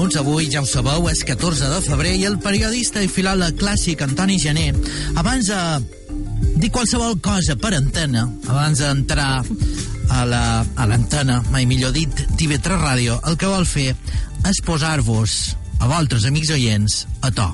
minuts. Avui, ja ho sabeu, és 14 de febrer i el periodista i filòleg clàssic Antoni Gené, abans de dir qualsevol cosa per antena, abans d'entrar a la- l'antena, mai millor dit, TV3 Ràdio, el que vol fer és posar-vos, a vosaltres, amics oients, a to.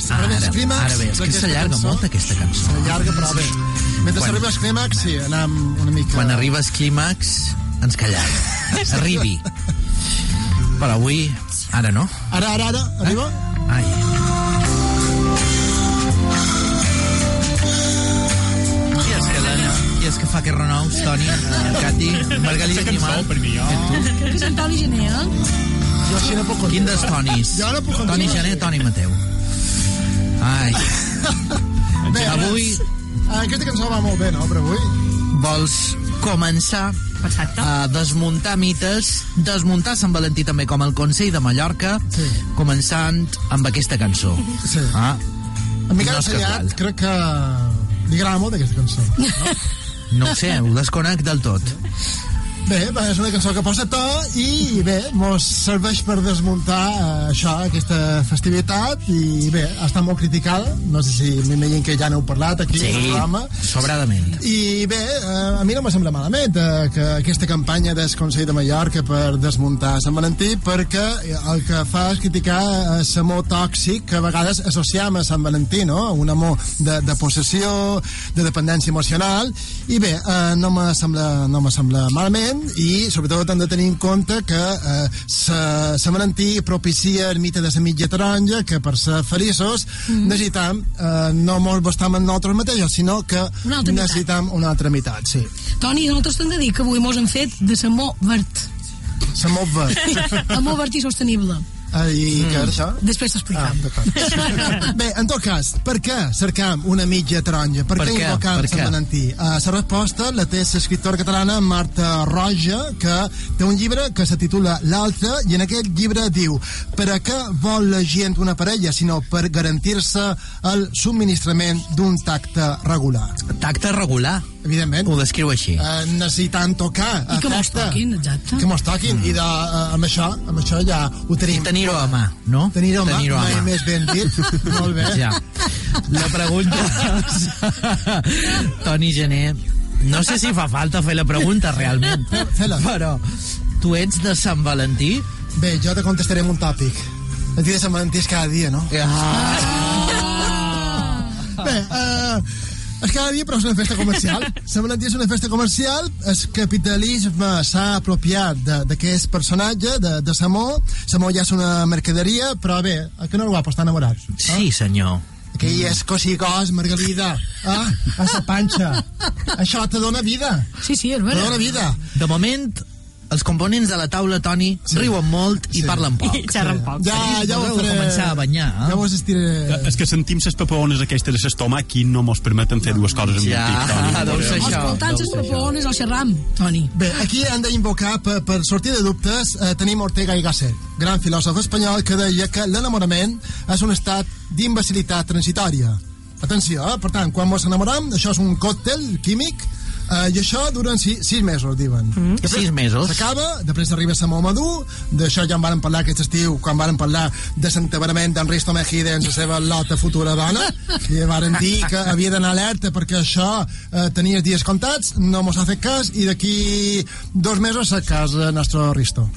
Clímax. Ara ve el Ara- clímax. ara ve, és que s'allarga molt aquesta cançó. S'allarga, però bé. Mentre Quan- arriba el clímax, sí, anem una mica... Quan arriba el clímax, ens callam. Arribi. Però avui, ara no. Ara, ara, ara, arriba? Ai. Qui és que Helena? Qui és que fa que renous, Toni? Eh, Cati? Margalida Animal? per mi, jo. Crec que és Antoni Gené, eh? Jo així no puc continuar. Quin dels Tonis? Jo no puc continuar. Toni Gené, Toni Mateu. Ai. Bé, Avui eh, Aquesta cançó va molt bé, no, per avui? vols començar Exacte. a desmuntar mites, desmuntar Sant Valentí també com el Consell de Mallorca, Sí. començant amb aquesta cançó. Sí. Ah, En Miquel No Ensenyat, crec que li agrada molt aquesta cançó. no ho sé, ho desconec del tot. Bé, és una cançó que posa to i bé, mos serveix per desmuntar eh, això, aquesta festivitat i bé, ha estat molt criticada no sé si m'imagino que ja n'heu parlat aquí Sí, al programa sobradament. i bé, eh, a mi no me sembla malament eh, que aquesta campanya del Consell de Mallorca per desmuntar Sant Valentí perquè el que fa és criticar l'amor tòxic que a vegades associem a Sant Valentí, no? Un amor de, de possessió, de dependència emocional i bé, eh, no me sembla, no me sembla malament i sobretot hem de tenir en compte que eh, sa- propicia el mite de la mitja taronja que per ser feliços mm. necessitam eh, no molt bastam en nosaltres mateixos sinó que Una necessitam una altra meitat, sí. Toni, nosaltres t'hem de dir que avui mos hem fet de samó verd. Samó verd. Amor verd i sostenible. Ah, I què és això? Després Ah, t'explicam. d'acord. Bé, en tot cas, per què cercam una mitja taronja? Per, Per què què? invocam Sant què? Valentí? Uh, la resposta la té l'escriptora catalana Marta Roja, que té un llibre que se titula L'altre, i en aquest llibre diu per a què vol la gent una parella, sinó per garantir-se el subministrament d'un tacte regular. Tacte regular, Evidentment, ho descriu així. uh, necessitant tocar I que mos toquin, exacte. que mos toquin i de, uh, amb, això, amb això ja ho I tenim tenir-ho a mà, no? Tenir-ho a mà, Tenir-ho a mai més ben dit. Molt bé. Ja. La pregunta. Toni Gené, no sé si fa falta fer la pregunta realment, però tu ets de Sant Valentí? Bé, jo te contestaré amb un tòpic. El dia de Sant Valentí és cada dia, no? Ah. Bé, eh, és cada dia, però és una festa comercial. Sant Valentí és una festa comercial, el capitalisme s'ha apropiat de- d'aquest personatge, de, de Samó. Samó ja és una mercaderia, però bé, a que no el guapo està enamorat? Sí, senyor. Que hi és cosigós, Margalida. Ah, a la panxa. Això te dona vida. Sí, sí, és Te dona vera. vida. De moment, els components de la taula, Toni, sí. riuen molt i Sí. parlen poc. I xerren poc. Ja, ja ho faré. començar a banyar, eh? Ja vos estiré... És que sentim les papeones aquestes de l'estómac i no mos permeten fer dues coses en Ja, un tic, deu ser això. Escoltant les papeones al xerram, Toni. Bé, aquí hem d'invocar, per, per sortir de dubtes, eh, tenim Ortega y Gasset, gran filòsof espanyol que deia que l'enamorament és un estat d'imbecilitat transitòria. Atenció, eh? per tant, quan ens enamoram, això és un còctel químic, eh, i això duren sis, sis mesos, diuen. Mm. Sis mesos. S'acaba, després arriba Samó Madú, d'això ja en varen parlar aquest estiu, quan varen parlar de l'entabarament d'en Risto Mejide en la seva lota futura dona, i varen dir que havia d'anar alerta perquè això eh, tenia els dies comptats, no mos ha fet cas, i d'aquí dos mesos a casa nostre Risto.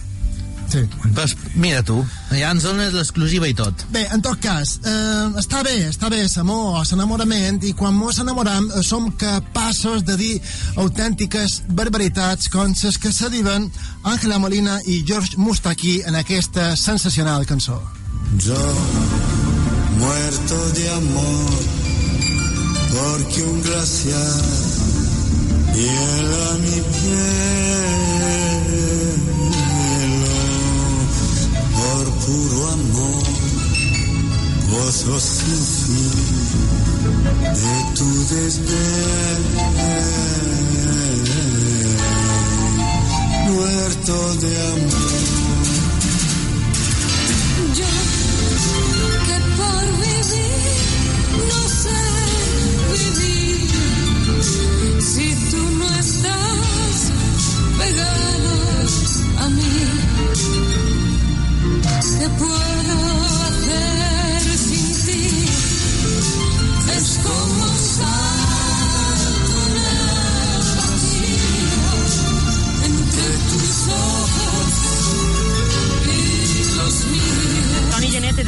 Sí. Pues, mira tu, ja ens dones l'exclusiva i tot. Bé, en tot cas, eh, està bé, està bé l'amor, l'enamorament, i quan mos enamoram eh, som capaços de dir autèntiques barbaritats com les que se diuen Àngela Molina i George Mustaki en aquesta sensacional cançó. Yo, muerto de amor, porque un glaciar hiela mi piel. puro amor, vos sin fin de tu desdén, muerto de amor.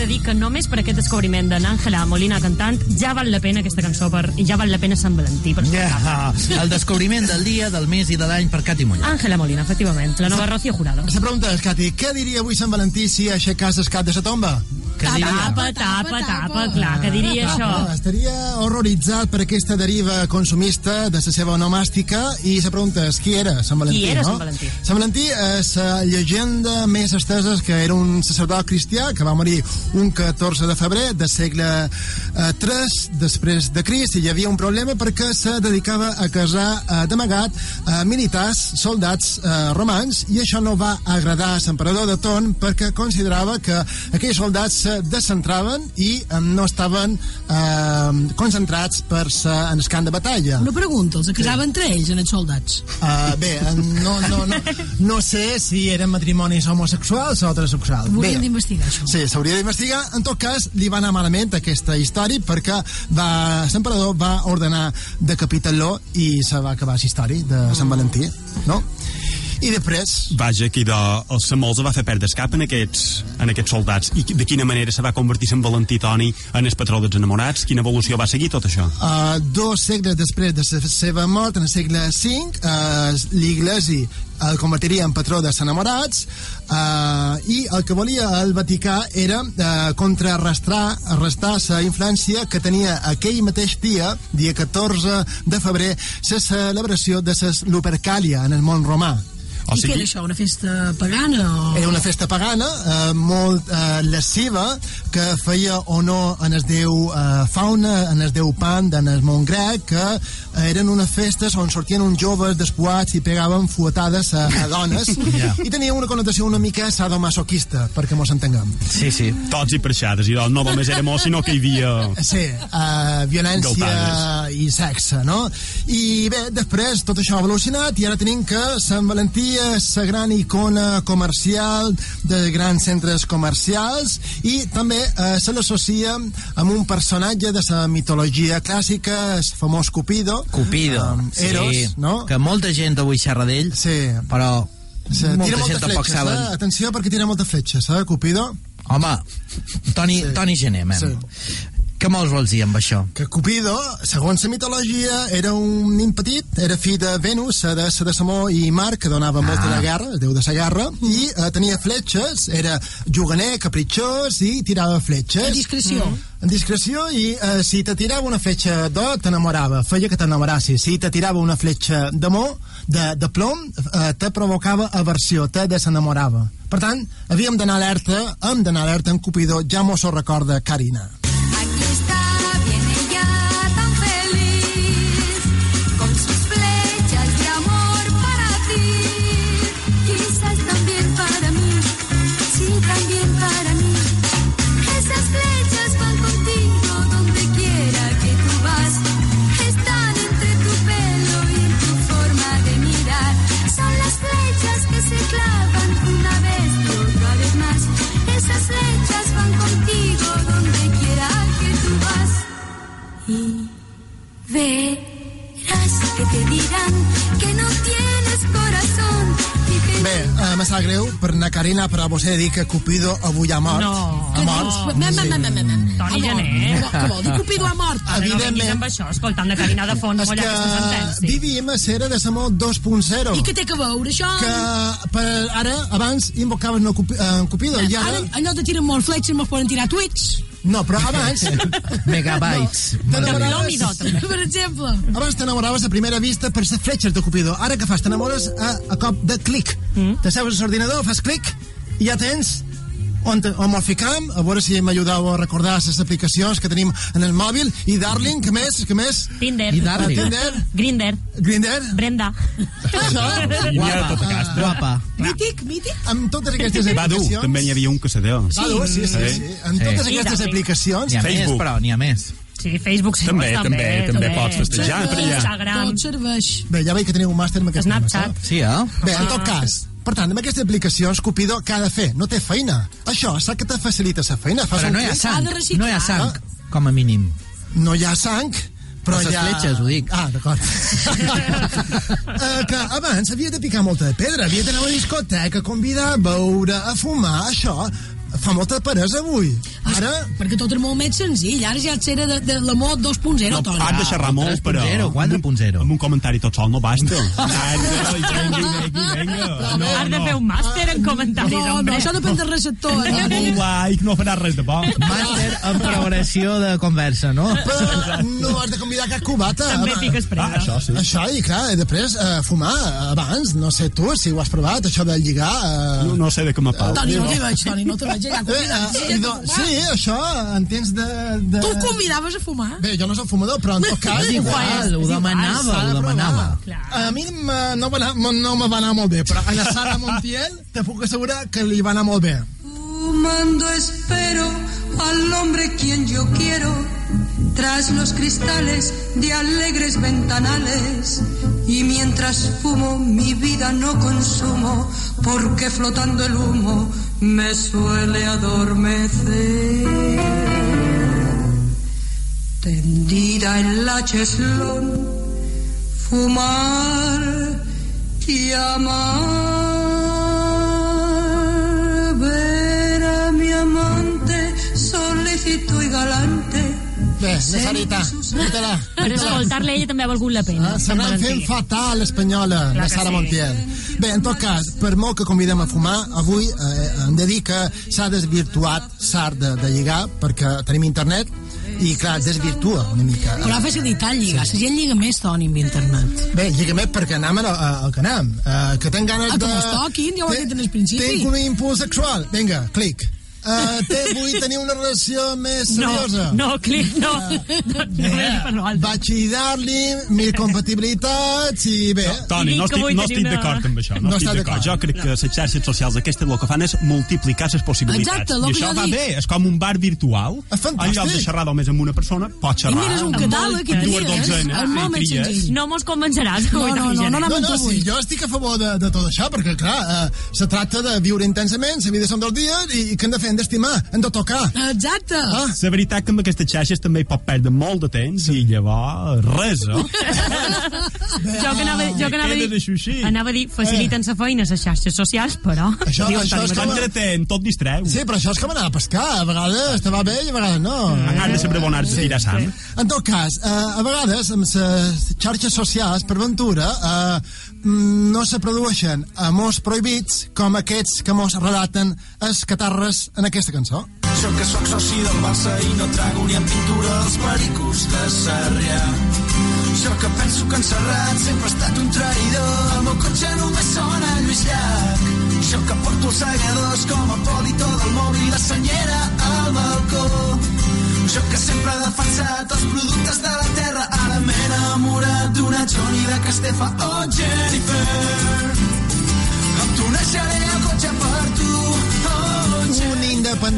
De dir que només per aquest descobriment de n'Àngela Molina cantant ja val la pena aquesta cançó per, i ja val la pena Sant Valentí per Ja, el descobriment del dia, del mes i de l'any per Cati Muñoz. Àngela Molina, efectivament, la nova Rocío Jurado. La pregunta és, Cati, què diria avui Sant Valentí si aixecàs el cap de sa tomba? Què diria? Tapa, tapa, tapa, clar, que diria això. Estaria horroritzat per aquesta deriva consumista de la seva onomàstica i la pregunta és qui era Sant Valentí, Qui era no? Sant Valentí? Sant Valentí és la llegenda més estesa que era un sacerdot cristià que va morir un 14 de febrer del segle eh, 3 després de Crist i hi havia un problema perquè se dedicava a casar eh, d'amagat eh, militars, soldats eh, romans i això no va agradar a l'emperador de Ton perquè considerava que aquells soldats se descentraven i eh, no estaven eh, concentrats per ser en el camp de batalla. Una pregunta, els casaven entre ells, en els soldats? Uh, bé, eh, no, no, no, no sé si eren matrimonis homosexuals o heterosexuals. Hauríem d'investigar, això. Sí, s'hauria d'investigar. En tot cas, li va anar malament aquesta història perquè va, l'emperador va ordenar decapitar-lo i se va acabar la història de Sant Valentí, no? I després, Vaja, que de, el Samols va fer perdre cap en aquests, en aquests soldats. I de quina manera se va convertir Sant Valentí Toni en el patró dels enamorats? Quina evolució va seguir tot això? uh, dos segles després de la seva mort, en el segle V, uh, l'Iglesi el convertiria en patró de enamorats uh, i el que volia el Vaticà era uh, contrarrestar arrestar la influència que tenia aquell mateix dia, dia 14 de febrer, la celebració de la Lupercàlia en el món romà. O I què sigui, era això, una festa pagana? O... Era una festa pagana eh, molt eh, lasciva que feia honor en el déu eh, Fauna, en el déu Pan, en el món grec, que eh, eren unes festes on sortien uns joves despuats i pegaven fuetades a, a dones Ja. i tenia una connotació una mica sadomasoquista, perquè mos entenguem. Sí, sí. tots i perxades, i no només era amor, sinó que hi havia... Sí, uh, violència Galtades. i sexe, no? I bé, després tot això ha evolucionat i ara tenim que Sant Valentí és la gran icona comercial de grans centres comercials i també eh, se l'associa amb un personatge de la mitologia clàssica, el famós Cupido. Cupido. Um, Eros, sí, no? Que molta gent avui xerra d'ell, Sí. però Se, molta tira gent tampoc saben. eh? Atenció perquè tira moltes fletxes, eh, Cupido? Home, Toni, sí. Toni Gené, men. Sí. Què vols vols dir amb això? que Cupido, segons la mitologia, era un nin petit, era fill de Venus, de, de Samó i Mar, que donava ah. molt de la guerra, el déu de la guerra, i eh, tenia fletxes, era juganer, capritxós, i tirava fletxes. A discreció. En discreció, i eh, si te tirava una fletxa d'or, t'enamorava, feia que t'enamorassis. Si te tirava una fletxa d'amor, de, de plom, eh, te provocava aversió, te desenamorava. Per tant, havíem d'anar alerta, hem d'anar alerta en Cupido, ja mos ho recorda Carina. Carina, però vos he de dir que Cupido avui ha mort. No. ha mort. Mem, mem. Toni. Gené. Què vol dir? Cupido ha mort. No vinguis Evidentment. amb això, escoltant de Carina de Font, És aquesta que sentència. vivim a Cera de Samó 2.0. I què té que veure, això? que per ara, abans invocaven en Cupi- en Cupido i ara... Ara, allò de tirar molt fletxes me'ls poden tirar tuits. No, però abans... Megabytes. T'enamoraves- plomidó, també. Per exemple. Abans t'enamoraves a primera vista per les fletxes de Cupido. Ara que fas? T'enamores a, a cop de clic. Mm. Te seus a l'ordinador, fas clic i ja tens on, on me'l ficam, a veure si m'ajudeu a recordar les aplicacions que tenim en el mòbil, i Darling, que més, que més? Tinder. I Darling. Tinder, Grinder. Grinder, Brenda. això, Guapa. Casta. Guapa. Mític, mític. amb totes aquestes Badu, aplicacions... també n'hi havia un que se deu. Badu, sí, sí, sí. Amb Sí. totes I aquestes aplicacions... N'hi ha més, Facebook. però n'hi ha més. Sí, Facebook sí, També, també, també pots festejar per allà. Instagram. Tot serveix. Bé, ja veig que teniu un màster en aquest tema, Snapchat. saps? Sí, eh? Bé, en tot cas, per tant, amb aquestes aplicacions, Cupido, què ha de fer? No té feina. Això, saps que te facilita la feina? Fas Però un no hi ha sang. De. No hi ha sang, com a mínim. no hi ha sang, però Les hi ha... fletxes, ho dic. Ah, d'acord. uh, que abans havia de picar molta pedra, havia d'anar a una discoteca, convidar a beure, a fumar, això fa molta peresa avui. Ara, Perquè tot és molt més senzill. Ara ja serà de, de l'amor 2.0, No, Toni. has de xerrar molt, però... 3.0, 4.0. Amb un comentari tot sol no basta. Vinga, vinga, vinga. No, Has de fer un màster en comentaris, No, no, hombre. això depèn del receptor. Un Eh? like no farà res de bo. Màster en progressió de conversa, no? però no has de convidar cap cubata. També home. piques Ah, presa. això sí. Això, i clar, i després eh, fumar abans, no sé tu si ho has provat, això de lligar... Eh, No, no sé de què me pau. Toni, no t'hi veig, Toni, no t'hi veig. Ja, eh, eh, i do, sí, això, en temps de... de... Tu convidaves a fumar? Bé, jo no soc fumador, però en tot cas... És igual, ho igual, demanava, ho demanava. A mi no, va anar, no me va anar molt bé, però a la Sara Montiel te puc assegurar que li va anar molt bé. Fumando espero al hombre quien yo quiero, tras los cristales de alegres ventanales. Y mientras fumo mi vida no consumo, porque flotando el humo me suele adormecer. Tendida en la cheslón, fumar y amar, La Sarita, mira-la. Per escoltar-la ella també ha valgut la pena. Ah, S'anà fent fatal l'espanyola, la Sara sí. Montiel. Bé, en tot cas, per molt que convidem a fumar, avui eh, hem de dir que s'ha desvirtuat l'art de, de lligar, perquè tenim internet, i clar, desvirtua una mica. Però ha facilitat lligar. La gent lliga més, Toni, amb internet. Bé, lliga més perquè anem al, al que anem. Uh, que tenc ganes Ah, de... que mos toquin, ja ho he dit en el principi. Tinc un impuls sexual. Vinga, clic. Uh, te, vull tenir una relació més No, seriosa. no, clic, no. No, no, no, per l'altre. Vaig dar-li mil compatibilitats i bé... Toni, I no que estic, no estic una- d'acord amb això. No No, estic d'acord. Jo crec que les xarxes socials aquestes el que fan és multiplicar les possibilitats. Exacte, I que això va dic. bé, és com un bar virtual. En lloc de xerrar només amb una persona, pots I xerrar mires un catàleg i tries. i més tries. senzill. No mos convenceràs. No, no, no, no, No, no, no, sí, jo estic a favor de, de tot això, perquè, clar, eh, se tracta de viure intensament, la vida són dos dies, i, i què hem de fer? Hem d'estimar, hem de tocar. Exacte. Ah, La veritat que amb aquestes xarxes també hi pot perdre molt de temps i llavors res, no? Jo que anava, jo que anava, a dir, així. anava a dir, faciliten la feina a les xarxes socials, però... Això- això és com- Mateu. T'entretén, tot distreu. sí, però això és com anar a pescar, a vegades te va bé i a vegades no. Han de saber on has de tirar sang. En tot cas, eh, a vegades amb les xarxes socials, per ventura, eh, mm, no se produeixen amors prohibits com aquests que mos relaten els catarres en aquesta cançó. Jo que sóc soci del Barça i no trago ni en pintura els pericos de Sarrià. Jo que penso que en Serrat sempre ha estat un traïdor. El meu cotxe només sona a Lluís Llach. Jo que porto els segadors com a polito del mòbil la senyera al balcó. Jo que sempre he defensat els productes de la terra. Ara m'he enamorat d'una Johnny de Castefa.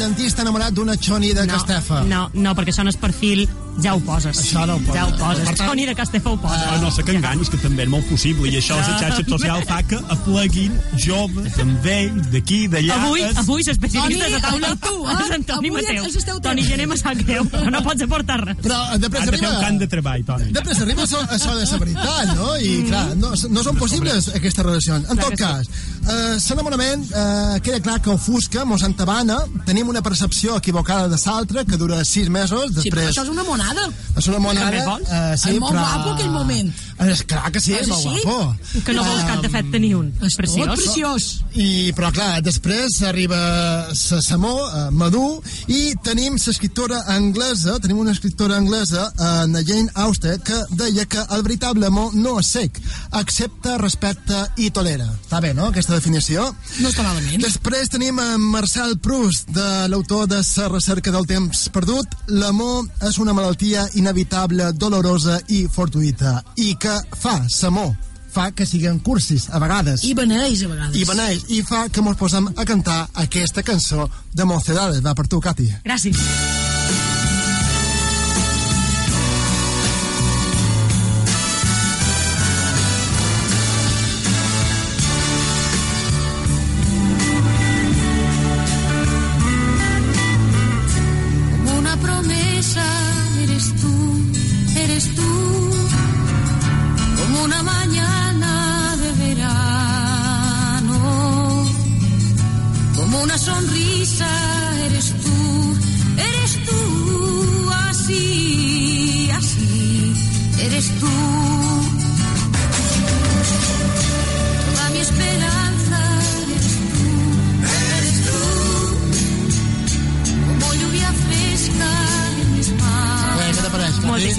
Independentista enamorat d'una Choni de Castefa. No, no, perquè això no és perfil, ja ho poses. Això no ho poses. Ja ho poses. Per tant- Toni de Castefa ho posa. Ah, no sé que enganis, que també és molt possible, i això la xarxa social fa que apleguin joves, amb vells, d'aquí, d'allà. Avui, És- avui l'especialista Toni, de taula tu, eh? és Antoni Avui Mateu. Toni tenint. Gené me sap greu, però no pots aportar res. Però eh, després Has de fer un arriba... camp de treball, Toni. Després arriba això, això de la veritat, no? I, clar, no, no són possibles aquestes relacions. En tot cas, eh, l'enamorament eh, queda clar que ofusca, mos entabana, tenim una percepció equivocada de l'altre que dura sis mesos, Sí, però després... això és una monada. és una monada... Eh, sí, És molt però... guapo aquell moment. És clar que sí, és, És molt així? guapo. Que no vols cap defecte ni un. És tot Preciós. preciós. I, però clar, després arriba la Samó, eh, Madú, i tenim l'escriptora anglesa, tenim una escriptora anglesa, eh, Jane Austen, que deia que el veritable amor no és sec, accepta, respecta i tolera. Està bé, no?, aquesta definició? No està malament. Després tenim en Marcel Proust, de l'autor de La recerca del temps perdut, l'amor és una malaltia inevitable, dolorosa i fortuïta. I que fa, l'amor, fa que siguin cursis, a vegades. I beneix, a vegades. I beneix, i fa que mos posem a cantar aquesta cançó de Mocedades. Va per tu, Cati. Gràcies.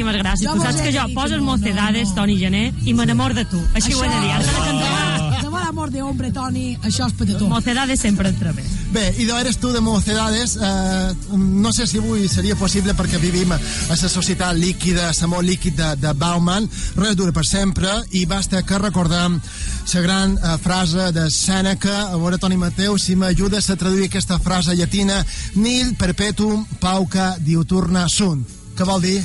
Moltíssimes gràcies. Tu saps que jo poso no, Mocedades, no. Toni Gené, i me n'amor de tu. Així ho he de dir. Has de cantar. Davant l'amor de hombre, Toni, això és petató. Mocedades sempre entra bé. Bé, i d'on eres tu de Mocedades? Eh, no sé si avui seria possible perquè vivim a la societat líquida, l'amor líquid de, de Bauman, res dura per sempre, i basta que recordem la gran eh, frase de Sèneca, a veure, Toni Mateu, si m'ajudes a traduir aquesta frase llatina, nil perpetuum pauca diuturna sunt. Què vol dir?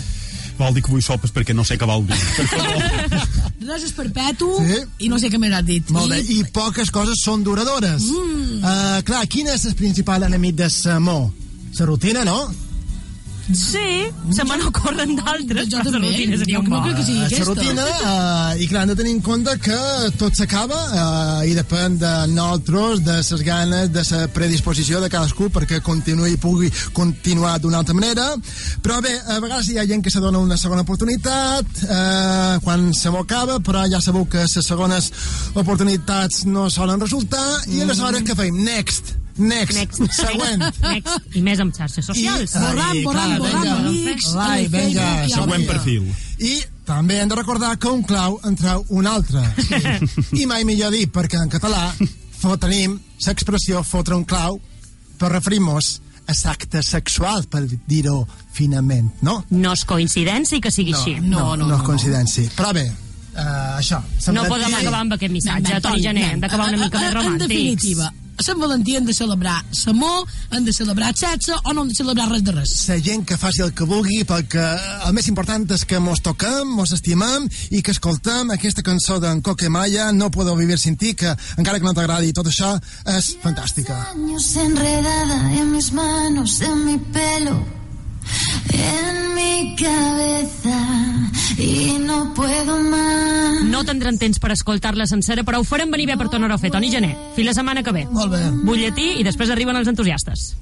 Vol dir que vull sopes perquè no sé què vol dir. Per favor. Res és perpetu Sí. i no sé què més has dit. Molt bé, I, i poques coses són duradores. Mm. Uh, clar, quin és el principal enemic de l'amor? La rutina, no? Sí, se me n'ocorren d'altres, Jo però la també, rutina un no crec que sigui la aquesta. rutina uh, i clar, hem de tenir en compte que tot s'acaba uh, i depèn de nosaltres, de les ganes de la predisposició de cadascú perquè continuï i pugui continuar d'una altra manera però bé, a vegades hi ha gent que se dona una segona oportunitat uh, quan se m'ho acaba, però ja sabeu que les segones oportunitats no solen resultar i aleshores què fem? Next! Next! Next. Següent! Next. I més amb xarxes socials. I- borrant, vinga. amics, Lai, vinga, Següent perfil. I també hem de recordar que un clau en treu un altre. I mai millor dir, perquè en català tenim l'expressió fotre un clau per referir-nos a l'acte sexual, per dir-ho finament, no? No és coincidència que sigui així. no, no, no, és coincidència. Però bé, uh, això. No podem acabar amb aquest missatge, Toni Gené. Hem d'acabar una mica més En romàntics. definitiva, a Sant Valentí hem de celebrar l'amor, hem de celebrar el sexe o no hem de celebrar res de res. la gent que faci el que vulgui perquè el més important és que mos toquem, mos estimem i que escoltem aquesta cançó d'en Coquemaya No puedo vivir sin ti que encara que no t'agradi tot això és fantàstica años enredada en mis manos, en mi pelo, en mi cabeza y no puedo más. No tindrem temps per escoltar-la sencera, però ho farem venir bé per tornar-ho a fer. Toni Gené, fins la setmana que ve. Molt bé. Butlletí i després arriben els entusiastes.